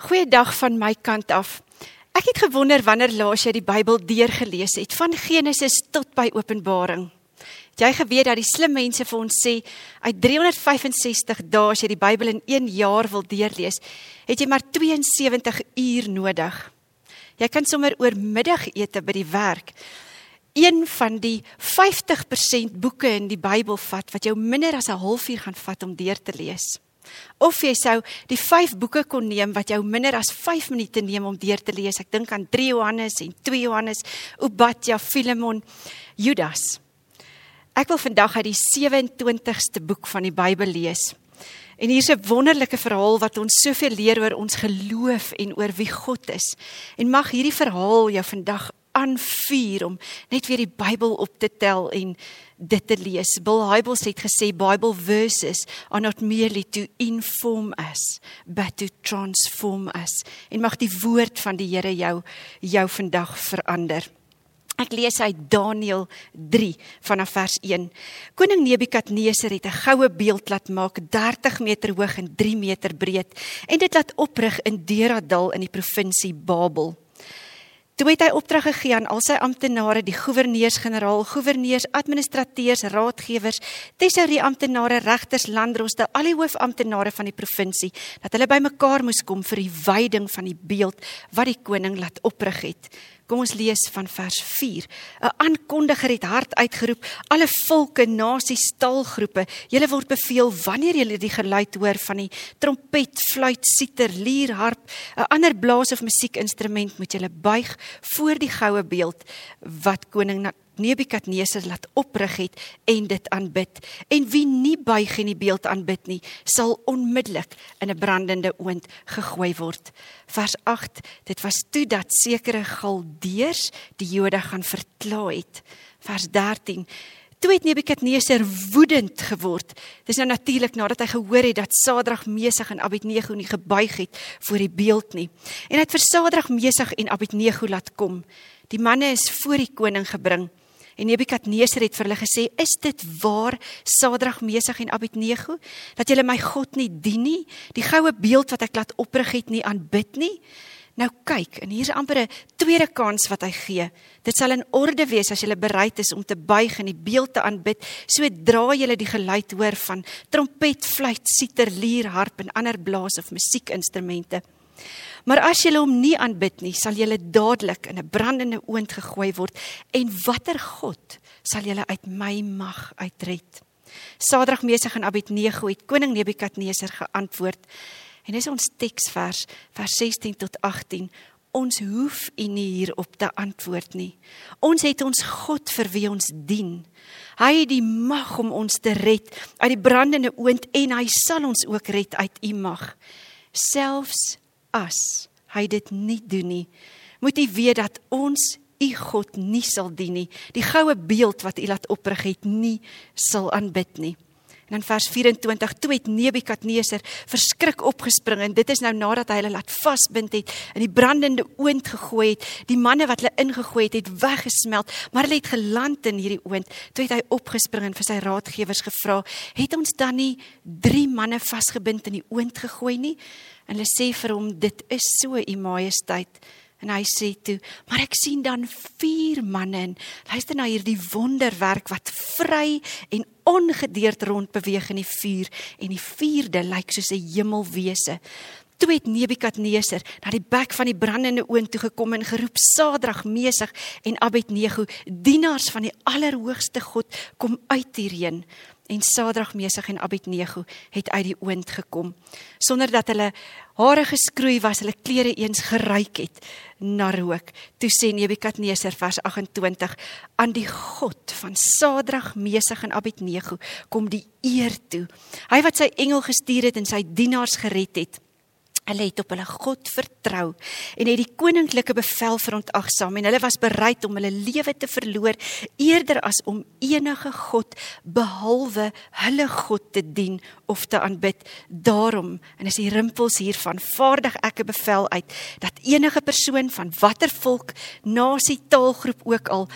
Goeiedag van my kant af. Ek het gewonder wanneer laas jy die Bybel deurgelees het van Genesis tot by Openbaring. Het jy geweet dat die slim mense vir ons sê uit 365 dae as jy die Bybel in 1 jaar wil deurlees, het jy maar 72 uur nodig. Jy kan sommer oor middagete by die werk een van die 50% boeke in die Bybel vat wat jou minder as 'n halfuur gaan vat om deur te lees. Of jy sou die 5 boeke kon neem wat jou minder as 5 minute neem om deur te lees. Ek dink aan 3 Johannes en 2 Johannes, Obadja, Filemon, Judas. Ek wil vandag uit die 27ste boek van die Bybel lees. En hier's 'n wonderlike verhaal wat ons soveel leer oor ons geloof en oor wie God is. En mag hierdie verhaal jou vandag aanvuur om net weer die Bybel op te tel en dit te lees. Bill Hybels het gesê Bible verses are not merely to inform us but to transform us. En mag die woord van die Here jou jou vandag verander. Ek lees uit Daniël 3 vanaf vers 1. Koning Nebukadneser het 'n goue beeld laat maak 30 meter hoog en 3 meter breed en dit laat oprig in Deradal in die provinsie Babel. Toe het hy opdrag gegee aan al sy amptenare, die goewerneurs-generaal, goewerneurs, administrateurs, raadgewers, tesourie amptenare, regters, landdroste, al die hoofamptenare van die provinsie, dat hulle bymekaar moes kom vir die wyding van die beeld wat die koning laat oprig het. Kom ons lees van vers 4. 'n Aankondiger het hard uitgeroep: "Alle volke, nasies, taalgroepe, julle word beveel wanneer julle die geluid hoor van die trompet, fluit, siter, lier, harp, 'n ander blaas of musiekinstrument, moet julle buig voor die goue beeld wat koning Nebukadneser laat oprig het en dit aanbid. En wie nie buig en die beeld aanbid nie, sal onmiddellik in 'n brandende oond gegooi word. Vers 8. Dit was toe dat sekere Galdeërs die Jode gaan verkla het. Vers 13. Toe het Nebukadneser woedend geword. Dis nou natuurlik nadat hy gehoor het dat Sadrag, Mesig en Abednego nie gebuig het voor die beeld nie. En hy het vir Sadrag, Mesig en Abednego laat kom. Die manne is voor die koning gebring. En Nebukadneser het vir hulle gesê: "Is dit waar, Sadrag, Mesig en Abednego, dat julle my God nie dien nie, die goue beeld wat ek laat oprig het nie aanbid nie?" Nou kyk, en hier's amper 'n tweede kans wat hy gee. Dit sal in orde wees as jy bereid is om te buig en die beeld te aanbid, sodra jy die geluid hoor van trompet, fluit, siter, lier, harp en ander blaas of musiekinstrumente. Maar as julle hom nie aanbid nie, sal julle dadelik in 'n brandende oond gegooi word en watter God sal julle uit my mag uitred? Sadrag Mesig en Abednego het koning Nebukadneser geantwoord. En dis ons teksvers vers 16 tot 18. Ons hoef u nie hierop te antwoord nie. Ons het ons God vir wie ons dien. Hy het die mag om ons te red uit die brandende oond en hy sal ons ook red uit u mag. Selfs as hy dit nie doen nie, moet u weet dat ons u God nie sal dien nie. Die goue beeld wat u laat oprig het, nie sal aanbid nie. En in vers 24 toe het Nebukadneser verskrik opgespring en dit is nou nadat hy hulle laat vasbind het in die brandende oond gegooi het. Die manne wat hulle ingegooi het, het weggesmelt, maar hulle het geland in hierdie oond. Toe het hy opgespring en vir sy raadgewers gevra: "Het ons dan nie drie manne vasgebind in die oond gegooi nie?" En hulle sê vir hom: "Dit is so, u majesteit." En hy sê toe, maar ek sien dan vier manne en luister na hierdie wonderwerk wat vry en ongedeerd rond beweeg in die vuur en die vierde lyk soos 'n hemelwese. Toe het Nebukadneser na die bek van die brandende oond toe gekom en geroep: "Sadrag, Mesig en Abednego, dienaars van die Allerhoogste God, kom uit hierheen." En Sadrag, Mesig en Abednego het uit die oond gekom sonder dat hulle hare geskroei was, hulle klere eens geruik het na rook. Toe sê Nebukadneser vers 28: "Aan die God van Sadrag, Mesig en Abednego kom die eer toe. Hy wat sy engel gestuur het en sy dienaars gered het." Hulle het op hulle God vertrou en het die koninklike bevel verontagsaam en hulle was bereid om hulle lewe te verloor eerder as om enige god behalwe hulle God te dien of te aanbid. Daarom, en is die rimpels hiervan, vaardig ek 'n bevel uit dat enige persoon van watter volk, nasie, taalgroep ook al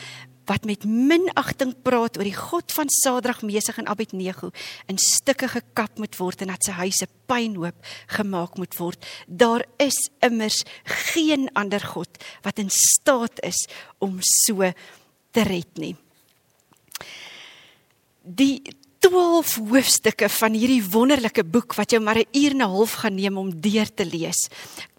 wat met minagting praat oor die God van Sadrag, Mesig en Abednego in stukke gekap moet word en dat sy huise pynhoop gemaak moet word. Daar is immers geen ander God wat in staat is om so te red nie. Die 12 hoofstukke van hierdie wonderlike boek wat jou maar 'n uur en 'n half gaan neem om deur te lees,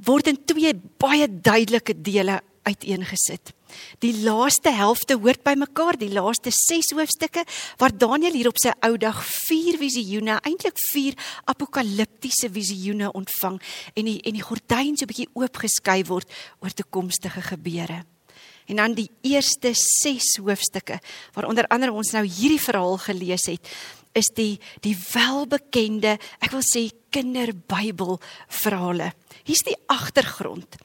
word in twee baie duidelike dele uiteengesit. Die laaste helfte hoort by mekaar, die laaste 6 hoofstukke waar Daniël hier op sy ou dag vier visioene, eintlik vier apokaliptiese visioene ontvang en die en die gordyn so 'n bietjie oopgeskei word oor toekomstige gebeure. En dan die eerste 6 hoofstukke waar onder andere ons nou hierdie verhaal gelees het, is die die welbekende, ek wil sê kinderbybel verhale. Hier's die agtergrond.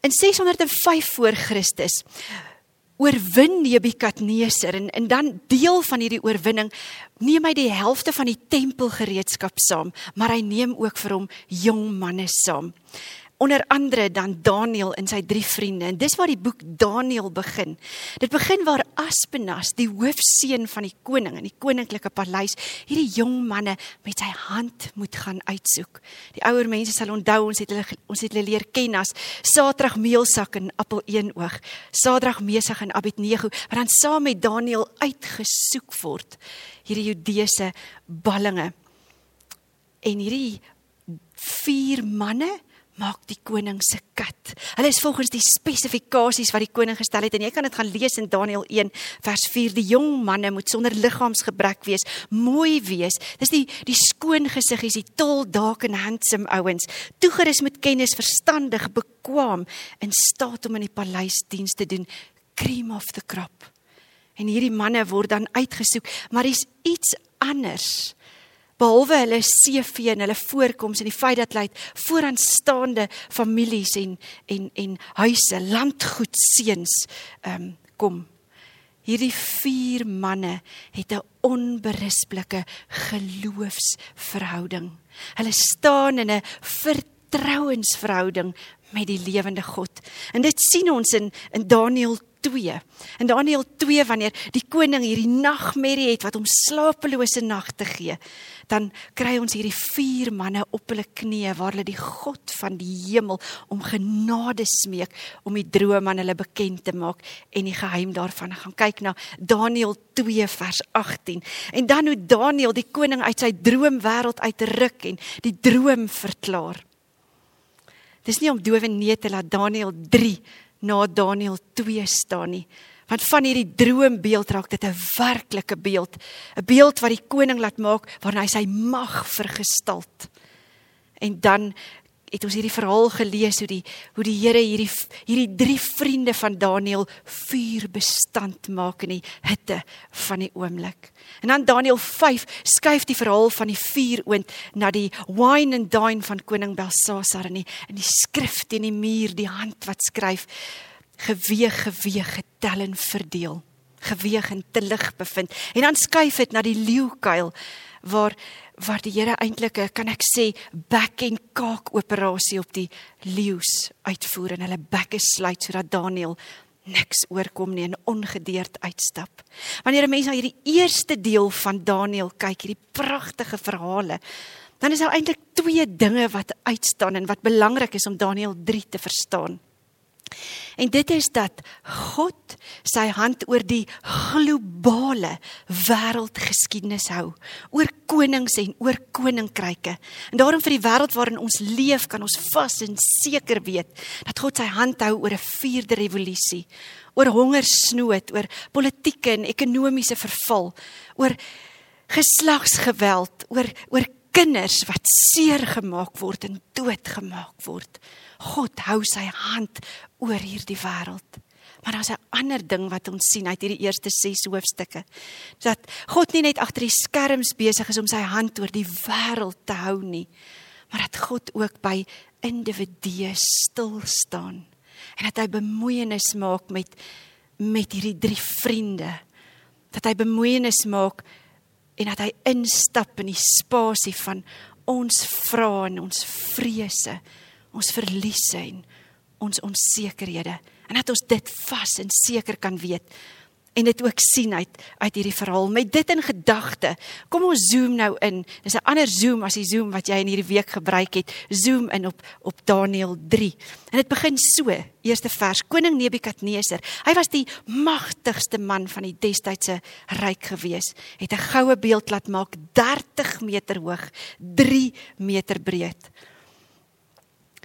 In 605 voor Christus oorwin Nebukadneser en en dan deel van hierdie oorwinning neem hy die helfte van die tempelgereedskap saam, maar hy neem ook vir hom jong manne saam onder andere dan Daniel en sy drie vriende. En dis waar die boek Daniel begin. Dit begin waar Aspenas, die hoofseun van die koning in die koninklike paleis, hierdie jong manne met sy hand moet gaan uitsoek. Die ouer mense sal onthou ons het hulle ons het hulle leer ken as Sadrag, Meelsak en Appel Eenoog. Sadrag, Mesig en Abednego wat dan saam met Daniel uitgesoek word. Hierdie Judeese ballinge. En hierdie vier manne maak die koning se kat. Hulle is volgens die spesifikasies wat die koning gestel het en jy kan dit gaan lees in Daniël 1 vers 4. Die jong manne moet sonder liggaamsgebrek wees, mooi wees. Dis die die skoon gesiggies, die tall, dark and handsome ouens, toegerus met kennis, verstandig, bekwam in staat om in die paleis diens te doen. Cream of the crop. En hierdie manne word dan uitgesoek, maar dis iets anders behalwe hulle CV en hulle voorkoms en die feit dat hulle uit vooraanstaande families en en en huise, landgoed seuns ehm um, kom. Hierdie vier manne het 'n onberispelike geloofsverhouding. Hulle staan in 'n vertrouensverhouding met die lewende God. En dit sien ons in in Daniël 2. In Daniël 2 wanneer die koning hierdie nagmerrie het wat hom slapelose nagte gee, dan kry ons hierdie vier manne op hulle knieë waar hulle die God van die hemel om genade smeek om die droom aan hulle bekend te maak en die geheim daarvan gaan kyk na Daniël 2 vers 18. En dan hoe Daniël die koning uit sy droomwêreld uitruk en die droom verklaar. Dis nie om dowe nee te laat Daniël 3 na Daniël 2 staan nie. Want van hierdie droombeeld raak dit 'n werklike beeld, 'n beeld wat die koning laat maak waarna hy sy mag vergestalt. En dan het ons hierdie verhaal gelees hoe die hoe die Here hierdie hierdie drie vriende van Daniël vuur bestand maak in die hitte van die oomblik. En dan Daniël 5 skuif die verhaal van die vuur oond na die wine and dine van koning Belsasar in die in die skrif teen die muur, die hand wat skryf geweeg geweeg getel en verdeel geweeg en te lig bevind en dan skuif dit na die leeukuil waar waar die Here eintlik kan ek sê back en kaak operasie op die leeu's uitvoer en hulle bekke sluit sodat Daniël niks oorkom nie en ongedeerd uitstap. Wanneer 'n mens na hierdie eerste deel van Daniël kyk, hierdie pragtige verhale, dan is daar eintlik twee dinge wat uitstaan en wat belangrik is om Daniël 3 te verstaan. En dit is dat God sy hand oor die globale wêreldgeskiedenis hou, oor konings en oor koninkryke. En daarom vir die wêreld waarin ons leef, kan ons vas en seker weet dat God sy hand hou oor 'n vierde revolusie, oor hongersnood, oor politieke en ekonomiese verval, oor geslagsgeweld, oor oor kinders wat seer gemaak word en doodgemaak word. God hou sy hand oor hierdie wêreld. Maar daar's 'n ander ding wat ons sien uit hierdie eerste 6 hoofstukke. Dat God nie net agter die skerms besig is om sy hand oor die wêreld te hou nie, maar dat God ook by individue stil staan en dat hy bemoeienis maak met met hierdie drie vriende. Dat hy bemoeienis maak en dat hy instap in die spasie van ons vrae en ons vrese ons verliese en ons onsekerhede en dat ons dit vas en seker kan weet en dit ook sien uit uit hierdie verhaal. Met dit in gedagte, kom ons zoom nou in. Dis 'n ander zoom as die zoom wat jy in hierdie week gebruik het. Zoom in op op Daniël 3. En dit begin so, eerste vers. Koning Nebukadneser, hy was die magtigste man van die destydse ryk gewees. Het 'n goue beeld laat maak 30 meter hoog, 3 meter breed.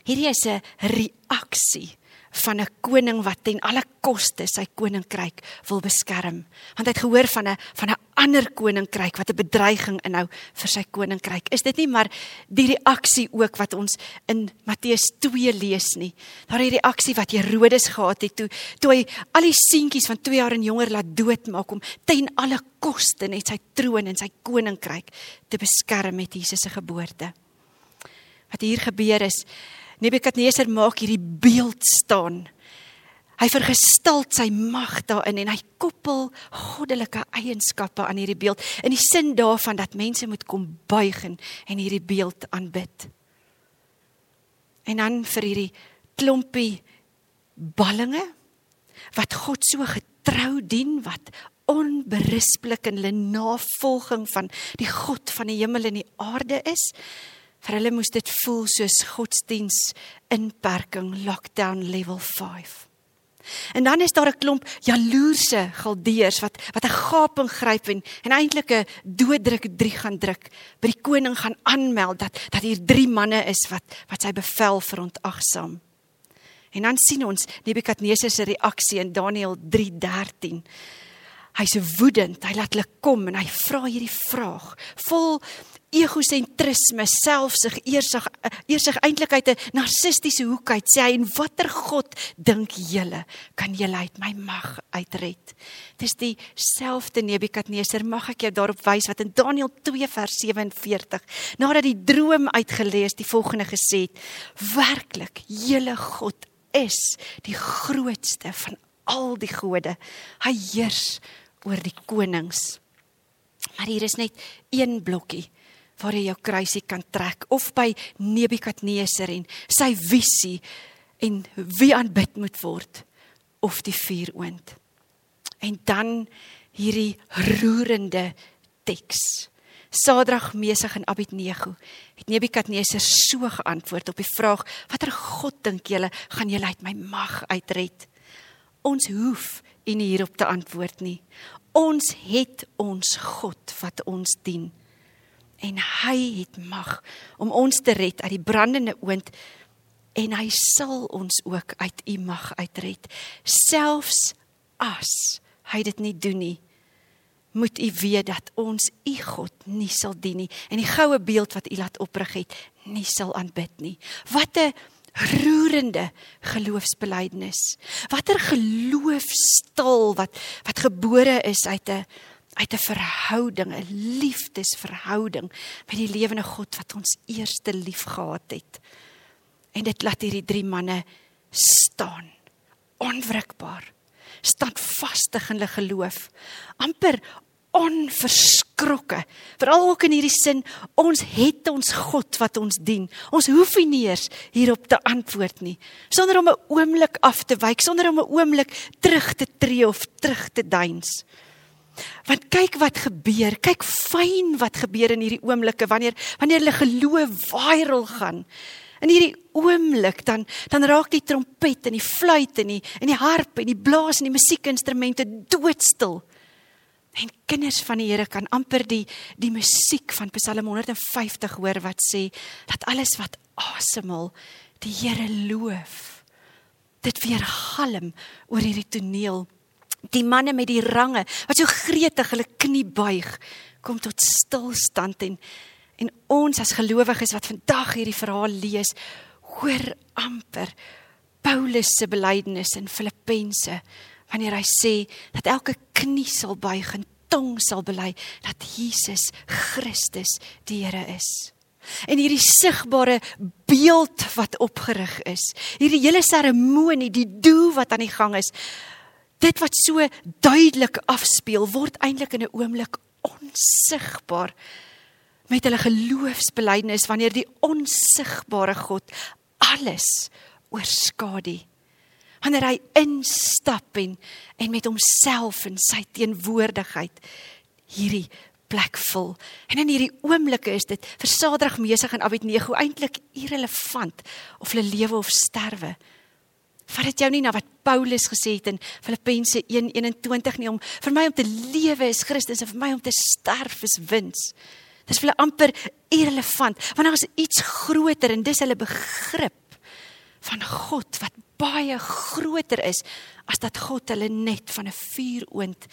Hierdie is 'n reaksie van 'n koning wat ten alle koste sy koninkryk wil beskerm. Want hy het gehoor van 'n van 'n ander koninkryk wat 'n bedreiging inhou vir sy koninkryk. Is dit nie maar die reaksie ook wat ons in Matteus 2 lees nie? Daardie reaksie wat Herodes gehad het toe toe hy al die seentjies van 2 jaar en jonger laat doodmaak om ten alle koste net sy troon en sy koninkryk te beskerm met Jesus se geboorte. Wat hier gebeur is Nebukadneser maak hierdie beeld staan. Hy vergestalt sy mag daarin en hy koppel goddelike eienskappe aan hierdie beeld in die sin daarvan dat mense moet kom buig en hierdie beeld aanbid. En dan vir hierdie klompie ballinge wat God so getrou dien wat onberispelik in hulle navolging van die God van die hemel en die aarde is, Vir hulle moes dit voel soos godsdiens inperking lockdown level 5. En dan is daar 'n klomp jaloerse galdeers wat wat 'n gaping gryp en en eintlik 'n dooddruk 3 gaan druk. By die koning gaan aanmeld dat dat hier 3 manne is wat wat sy bevel verontagsaam. En dan sien ons Nebukadneser se reaksie in Daniël 3:13. Hy's woedend, hy laat hulle kom en hy vra hierdie vraag vol egosentrisme, selfsug, eersig eersig eintlik uit 'n narcistiese hoek uit sê hy en watter god dink julle kan julle uit my mag uitred? Dis dieselfde Nebukadneser mag ek jou daarop wys wat in Daniël 2 vers 47 nadat die droom uitgelees die volgende gesê het: Werklik, julle God is die grootste van al die gode. Hy heers oor die konings. Maar hier is net een blokkie waar jy jou kruisie kan trek of by Nebukadneser en sy visie en wie aanbid moet word of die vuuroond. En dan hierdie roerende teks. Sadrag, Mesig en Abednego het Nebukadneser so geantwoord op die vraag: "Watter God dink julle gaan julle uit my mag uitred?" Ons hoef nie hierop te antwoord nie. Ons het ons God wat ons dien en hy het mag om ons te red uit die brandende oond. En hy sal ons ook uit u mag uitred. Selfs as hy dit nie doen nie moet u weet dat ons u God nie sal dien nie. En die goue beeld wat u laat oprig het nie sal aanbid nie. Wat 'n roerende geloofsbelijdenis. Watter geloofstil wat wat gebore is uit 'n uit 'n verhouding, 'n liefdesverhouding met die lewende God wat ons eerste lief gehad het. En dit laat hierdie drie manne staan, onwrikbaar, standvastig in hulle geloof, amper onverskrokke. Veral ook in hierdie sin, ons het ons God wat ons dien. Ons hoef nie eers hierop te antwoord nie, sonder om 'n oomblik af te wyk, sonder om 'n oomblik terug te tree of terug te deins. Want kyk wat gebeur, kyk fyn wat gebeur in hierdie oomblikke wanneer wanneer hulle geloof viral gaan. In hierdie oomblik dan dan raak die trompet en die fluit en die en die harp en die blaas en die musiekinstrumente doodstil. En kinders van die Here kan amper die die musiek van Psalm 150 hoor wat sê dat alles wat asemhaal die Here loof. Dit weer galm oor hierdie toneel die manne met die range wat so gretig hulle knie buig kom tot stilstand en en ons as gelowiges wat vandag hierdie verhaal lees hoor amper Paulus se belydenis in Filippense wanneer hy sê dat elke knie sal buig en tong sal bely dat Jesus Christus die Here is. En hierdie sigbare beeld wat opgerig is, hierdie hele seremonie, die doel wat aan die gang is, dit wat so duidelik afspeel word eintlik in 'n oomblik onsigbaar met hulle geloofsbelijdenis wanneer die onsigbare God alles oorskadu. Wanneer hy instap en en met homself en sy teenwoordigheid hierdie plek vul. En in hierdie oomblikke is dit vir Sadrag Mesig en Abednego eintlik irrelevant of hulle lewe of sterwe. Vat dit jou nie na wat Paulus gesê het in Filippense 1:21 nie om vir my om te lewe is Christus en vir my om te sterf is wins. Dis vir hulle amper irrelevant want daar is iets groter en dis hulle begrip van God wat baie groter is as dat God hulle net van 'n vuuroond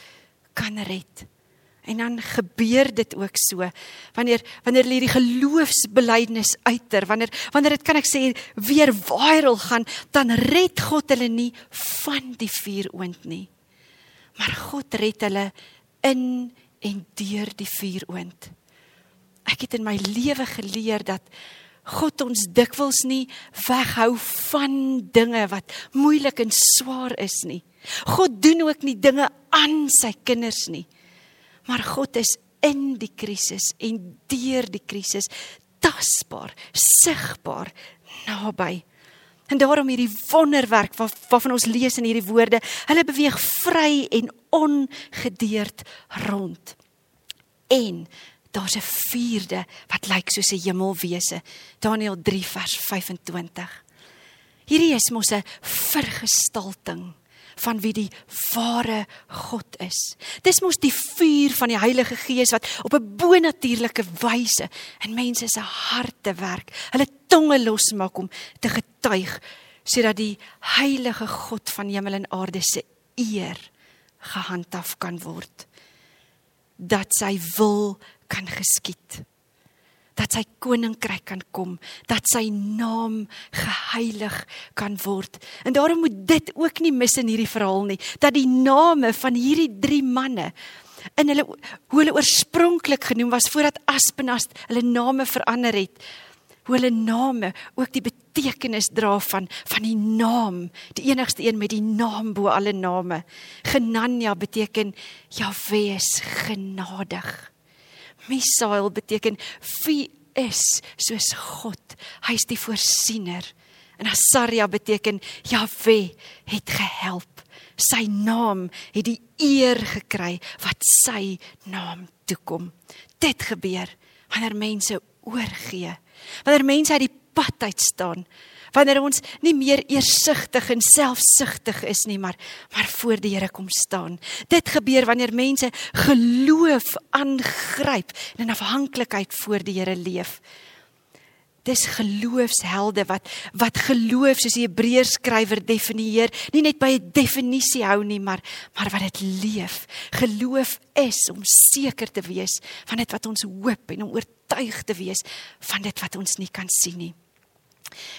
kan red. En dan gebeur dit ook so. Wanneer wanneer hulle hierdie geloofsbelijdenis uiter, wanneer wanneer dit kan ek sê weer viral gaan, dan red God hulle nie van die vuuroond nie. Maar God red hulle in en deur die vuuroond. Ek het in my lewe geleer dat God ons dikwels nie weghou van dinge wat moeilik en swaar is nie. God doen ook nie dinge aan sy kinders nie. Maar God is in die krisis en deur die krisis tasbaar, sigbaar naby. En daarom hierdie wonderwerk wat waarvan ons lees in hierdie woorde, hulle beweeg vry en ongedeerd rond. En daar's 'n vierde wat lyk soos 'n hemelwese. Daniël 3 vers 25. Hierdie is mos 'n vergestalting van wie die ware God is. Dis mos die vuur van die Heilige Gees wat op 'n bonatuurlike wyse in mense se harte werk. Hulle tonge losmaak om te getuig sodat die heilige God van hemel en aarde se eer gehandhaaf kan word. Dat sy wil kan geskied dat sy koninkryk kan kom, dat sy naam geheilig kan word. En daarom moet dit ook nie mis in hierdie verhaal nie, dat die name van hierdie drie manne in hulle hoe hulle oorspronklik genoem was voordat Aspenas hulle name verander het, hoe hulle name ook die betekenis dra van van die naam, die enigste een met die naam bo alle name. Genania beteken Jahwe is genadig. Misael beteken wie is soos God. Hy's die voorsiener. En Asaria beteken Jahwe het gehelp. Sy naam het die eer gekry wat sy naam toekom. Dit gebeur wanneer mense oorgee. Wanneer mense uit die pad uit staan wanneer ons nie meer eersigtig en selfsugtig is nie, maar maar voor die Here kom staan. Dit gebeur wanneer mense geloof aangryp en in afhanklikheid voor die Here leef. Dis geloofshelde wat wat geloof soos die Hebreërs skrywer definieer, nie net by 'n definisie hou nie, maar maar wat dit leef. Geloof is om seker te wees van dit wat ons hoop en om oortuig te wees van dit wat ons nie kan sien nie.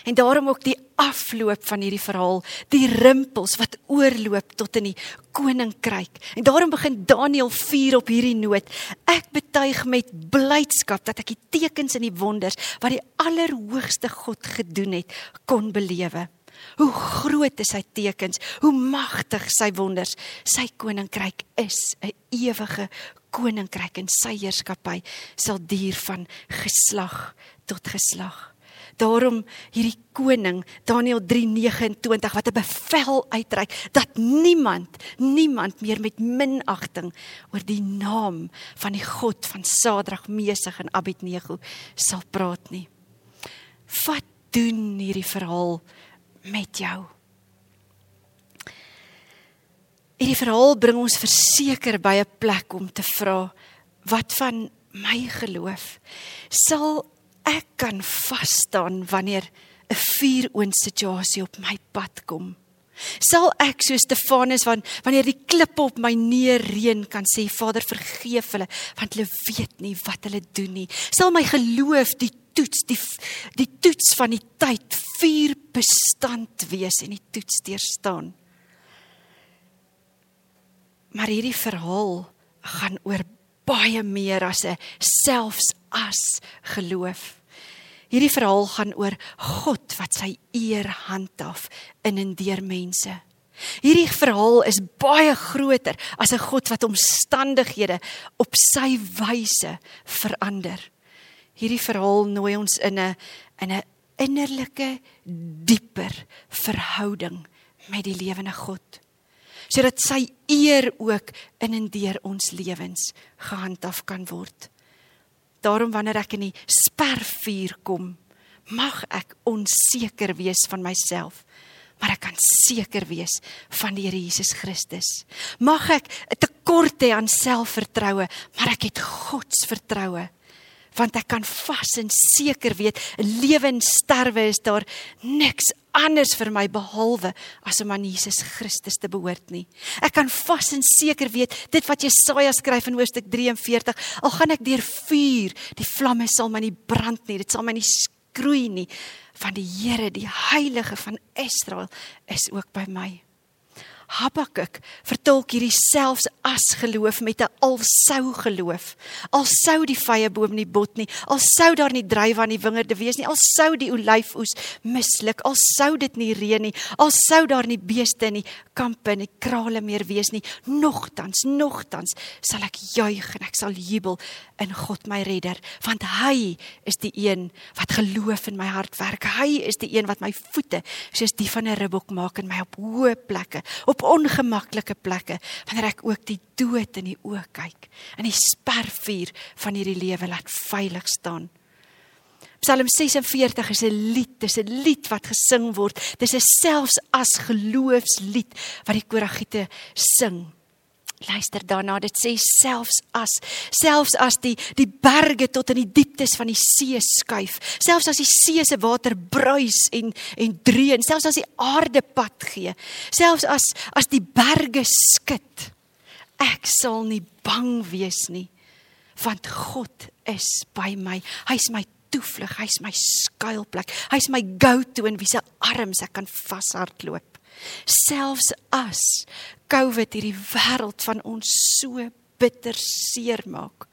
En daarom ook die afloop van hierdie verhaal, die rimpels wat oorloop tot in die koninkryk. En daarom begin Daniël 4 op hierdie noot. Ek betuig met blydskap dat ek die tekens en die wonders wat die allerhoogste God gedoen het, kon belewe. Hoe groot is sy tekens, hoe magtig sy wonders. Sy koninkryk is 'n ewige koninkryk en sy heerskappy sal duur van geslag tot geslag. Daarom hierdie koning Daniël 3:29 wat 'n bevel uitreik dat niemand niemand meer met minagting oor die naam van die God van Sadrag, Mesig en Abednego sal praat nie. Wat doen hierdie verhaal met jou? Hierdie verhaal bring ons verseker by 'n plek om te vra wat van my geloof sal ek kan vas staan wanneer 'n vuuroond situasie op my pad kom. Sal ek so Stefanus van wanneer die klippe op my neerreën kan sê Vader vergeef hulle want hulle weet nie wat hulle doen nie. Sal my geloof die toets die die toets van die tyd vuur bestand wees en die toets deurstaan. Maar hierdie verhaal gaan oor baie meer as 'n selfs as geloof. Hierdie verhaal gaan oor God wat sy eer handhaaf in en deur mense. Hierdie verhaal is baie groter as 'n God wat omstandighede op sy wyse verander. Hierdie verhaal nooi ons in 'n in 'n innerlike dieper verhouding met die lewende God. Sodat sy eer ook in en deur ons lewens gehandhaaf kan word. Daarom wanneer ek in die spervuur kom, mag ek onseker wees van myself maar ek kan seker wees van die Here Jesus Christus. Mag ek 'n tekort hê aan selfvertroue, maar ek het God se vertroue. Want ek kan vas en seker weet, lewe en sterwe is daar niks anders vir my behalwe as om aan Jesus Christus te behoort nie. Ek kan vas en seker weet, dit wat Jesaja skryf in Hoofstuk 43, al gaan ek deur vuur, die vlamme sal my nie brand nie, dit sal my nie skroei nie van die Here, die heilige van Israel is ook by my. Habakuk vertolk hierdie selfs as geloof met 'n alsou geloof. Al sou die vye boom nie bot nie, al sou daar nie druiwe aan die wingerde wees nie, al sou die olyfoes misluk, al sou dit nie reën nie, al sou daar nie beeste in die kampe en die krale meer wees nie, nogtans, nogtans sal ek juig en ek sal jubel in God my redder, want hy is die een wat geloof in my hart werk. Hy is die een wat my voete soos die van 'n ribbok maak en my op hoë plekke, op ongemaklike plekke wanneer ek ook die dood in die oë kyk en die spervuur van hierdie lewe laat veilig staan. Psalm 46 is 'n lied, dis 'n lied wat gesing word. Dis 'n selfs as geloofslied wat die koragiete sing. Luister daarna, dit sê selfs as selfs as die die berge tot in die dieptes van die see skuif, selfs as die see se water bruis en en dreun, selfs as die aarde pad gee, selfs as as die berge skud, ek sal nie bang wees nie, want God is by my. Hy's my toevlug, hy's my skuilplek, hy's my go-to in wie se arms ek kan vashardloop. Selfs as COVID hierdie wêreld van ons so bitter seer maak.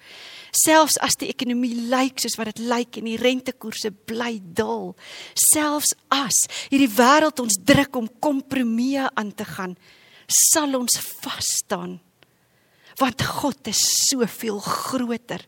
Selfs as die ekonomie lyk soos wat dit lyk en die rentekoerse bly daal, selfs as hierdie wêreld ons druk om kompromieë aan te gaan, sal ons vas staan. Want God is soveel groter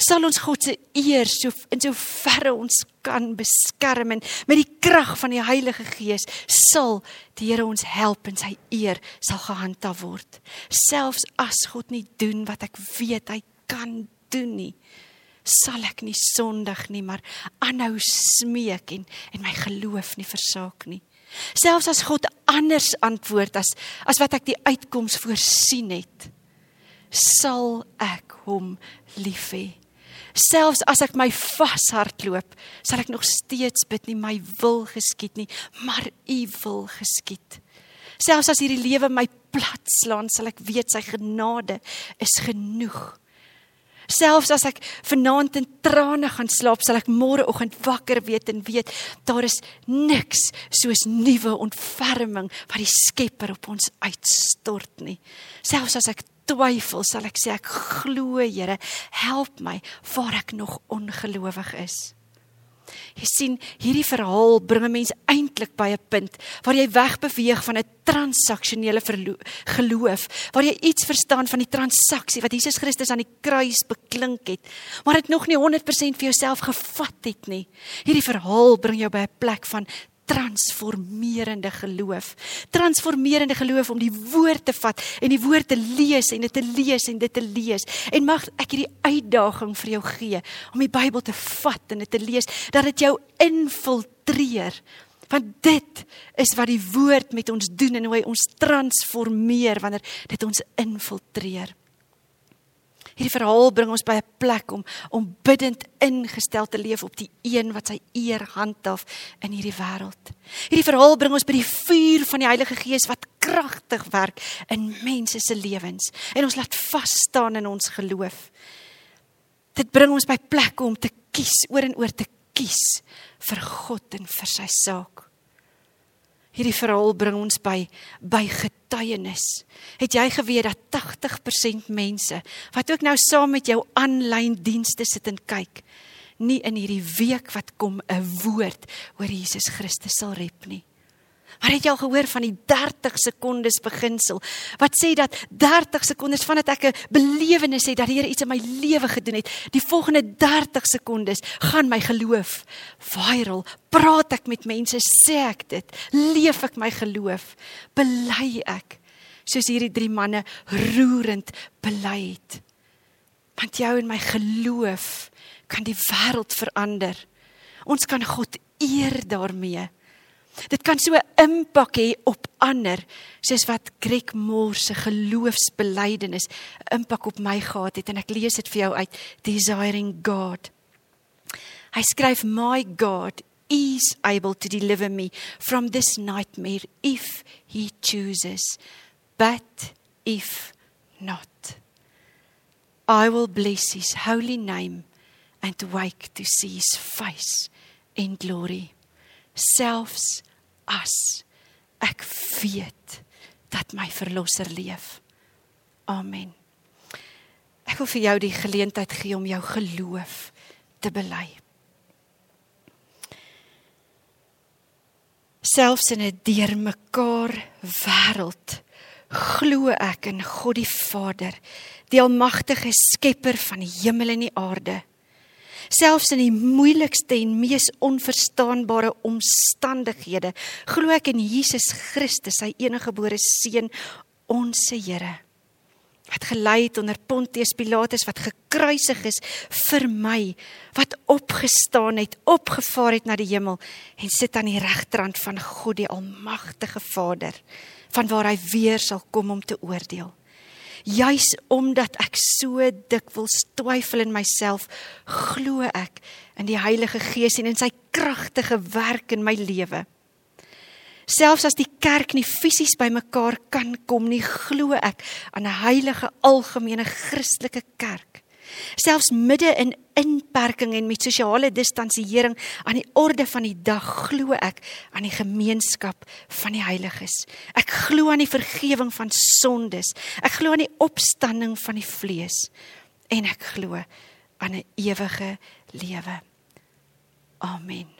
sal ons God se eer so in so verre ons kan beskerm en met die krag van die Heilige Gees sal die Here ons help en sy eer sal gehandhaaf word. Selfs as God nie doen wat ek weet hy kan doen nie, sal ek nie sondig nie, maar aanhou smeek en en my geloof nie versaak nie. Selfs as God anders antwoord as as wat ek die uitkoms voorsien het, sal ek hom lief hê. Selfs as ek my vashardloop, sal ek nog steeds bid nie my wil geskied nie, maar u wil geskied. Selfs as hierdie lewe my plat slaan, sal ek weet sy genade is genoeg. Selfs as ek vanaand in trane gaan slaap, sal ek môreoggend wakker weet en weet daar is niks soos nuwe ontferming wat die Skepper op ons uitstort nie. Selfs as ek twyfel, sal ek sê ek glo, Here, help my waar ek nog ongelowig is. Jy sien, hierdie verhaal bring 'n mens eintlik by 'n punt waar jy wegbeweeg van 'n transaksionele geloof, waar jy iets verstaan van die transaksie wat Jesus Christus aan die kruis beklink het, maar dit nog nie 100% vir jouself gevat het nie. Hierdie verhaal bring jou by 'n plek van transformerende geloof. Transformerende geloof om die woord te vat en die woord te lees en dit te lees en dit te lees. En mag ek hierdie uitdaging vir jou gee om die Bybel te vat en dit te lees dat dit jou infiltreer. Want dit is wat die woord met ons doen en hoe hy ons transformeer wanneer dit ons infiltreer. Hierdie verhaal bring ons by 'n plek om om bidend ingestel te leef op die een wat sy eer handhaaf in hierdie wêreld. Hierdie verhaal bring ons by die vuur van die Heilige Gees wat kragtig werk in mense se lewens en ons laat vas staan in ons geloof. Dit bring ons by plekke om te kies, oor en oor te kies vir God en vir sy saak. Hierdie verhaal bring ons by by getuienis. Het jy geweet dat 80% mense wat ook nou saam met jou aanlyn dienste sit en kyk, nie in hierdie week wat kom 'n woord oor Jesus Christus sal rep nie. Maar het jy al gehoor van die 30 sekondes beginsel? Wat sê dat 30 sekondes vandat ek 'n belewenis het dat die Here iets in my lewe gedoen het, die volgende 30 sekondes gaan my geloof viral. Praat ek met mense, sê ek dit, leef ek my geloof, bely ek soos hierdie drie manne roerend bely het. Want jou en my geloof kan die wêreld verander. Ons kan God eer daarmee. Dit kan so 'n impak hê op ander, soos wat Greg Moore se geloofsbelijdenis 'n impak op my gehad het. En ek lees dit vir jou uit Desiring God. Hy skryf my God is able to deliver me from this nightmare if he chooses but if not. I will bless his holy name and wake to see his face in glory selfs as ek weet dat my verlosser leef. Amen. Ek wil vir jou die geleentheid gee om jou geloof te bely. Selfs in 'n deurmekaar wêreld glo ek in God die Vader, die almagtige skepper van die hemel en die aarde selfs in die moeilikste en mees onverstaanbare omstandighede glo ek in Jesus Christus sy eniggebore seun ons se Here wat gelei het onder Pontius Pilatus wat gekruisig is vir my wat opgestaan het opgevaar het na die hemel en sit aan die regterrand van God die almagtige Vader van waar hy weer sal kom om te oordeel juis omdat ek so dikwels twyfel in myself, glo ek in die Heilige Gees en in sy kragtige werk in my lewe. Selfs as die kerk nie fisies bymekaar kan kom nie, glo ek aan 'n heilige algemene Christelike kerk selfs midde in inperking en met sosiale distansiering aan die orde van die dag glo ek aan die gemeenskap van die heiliges. Ek glo aan die vergifnis van sondes. Ek glo aan die opstanding van die vlees en ek glo aan 'n ewige lewe. Amen.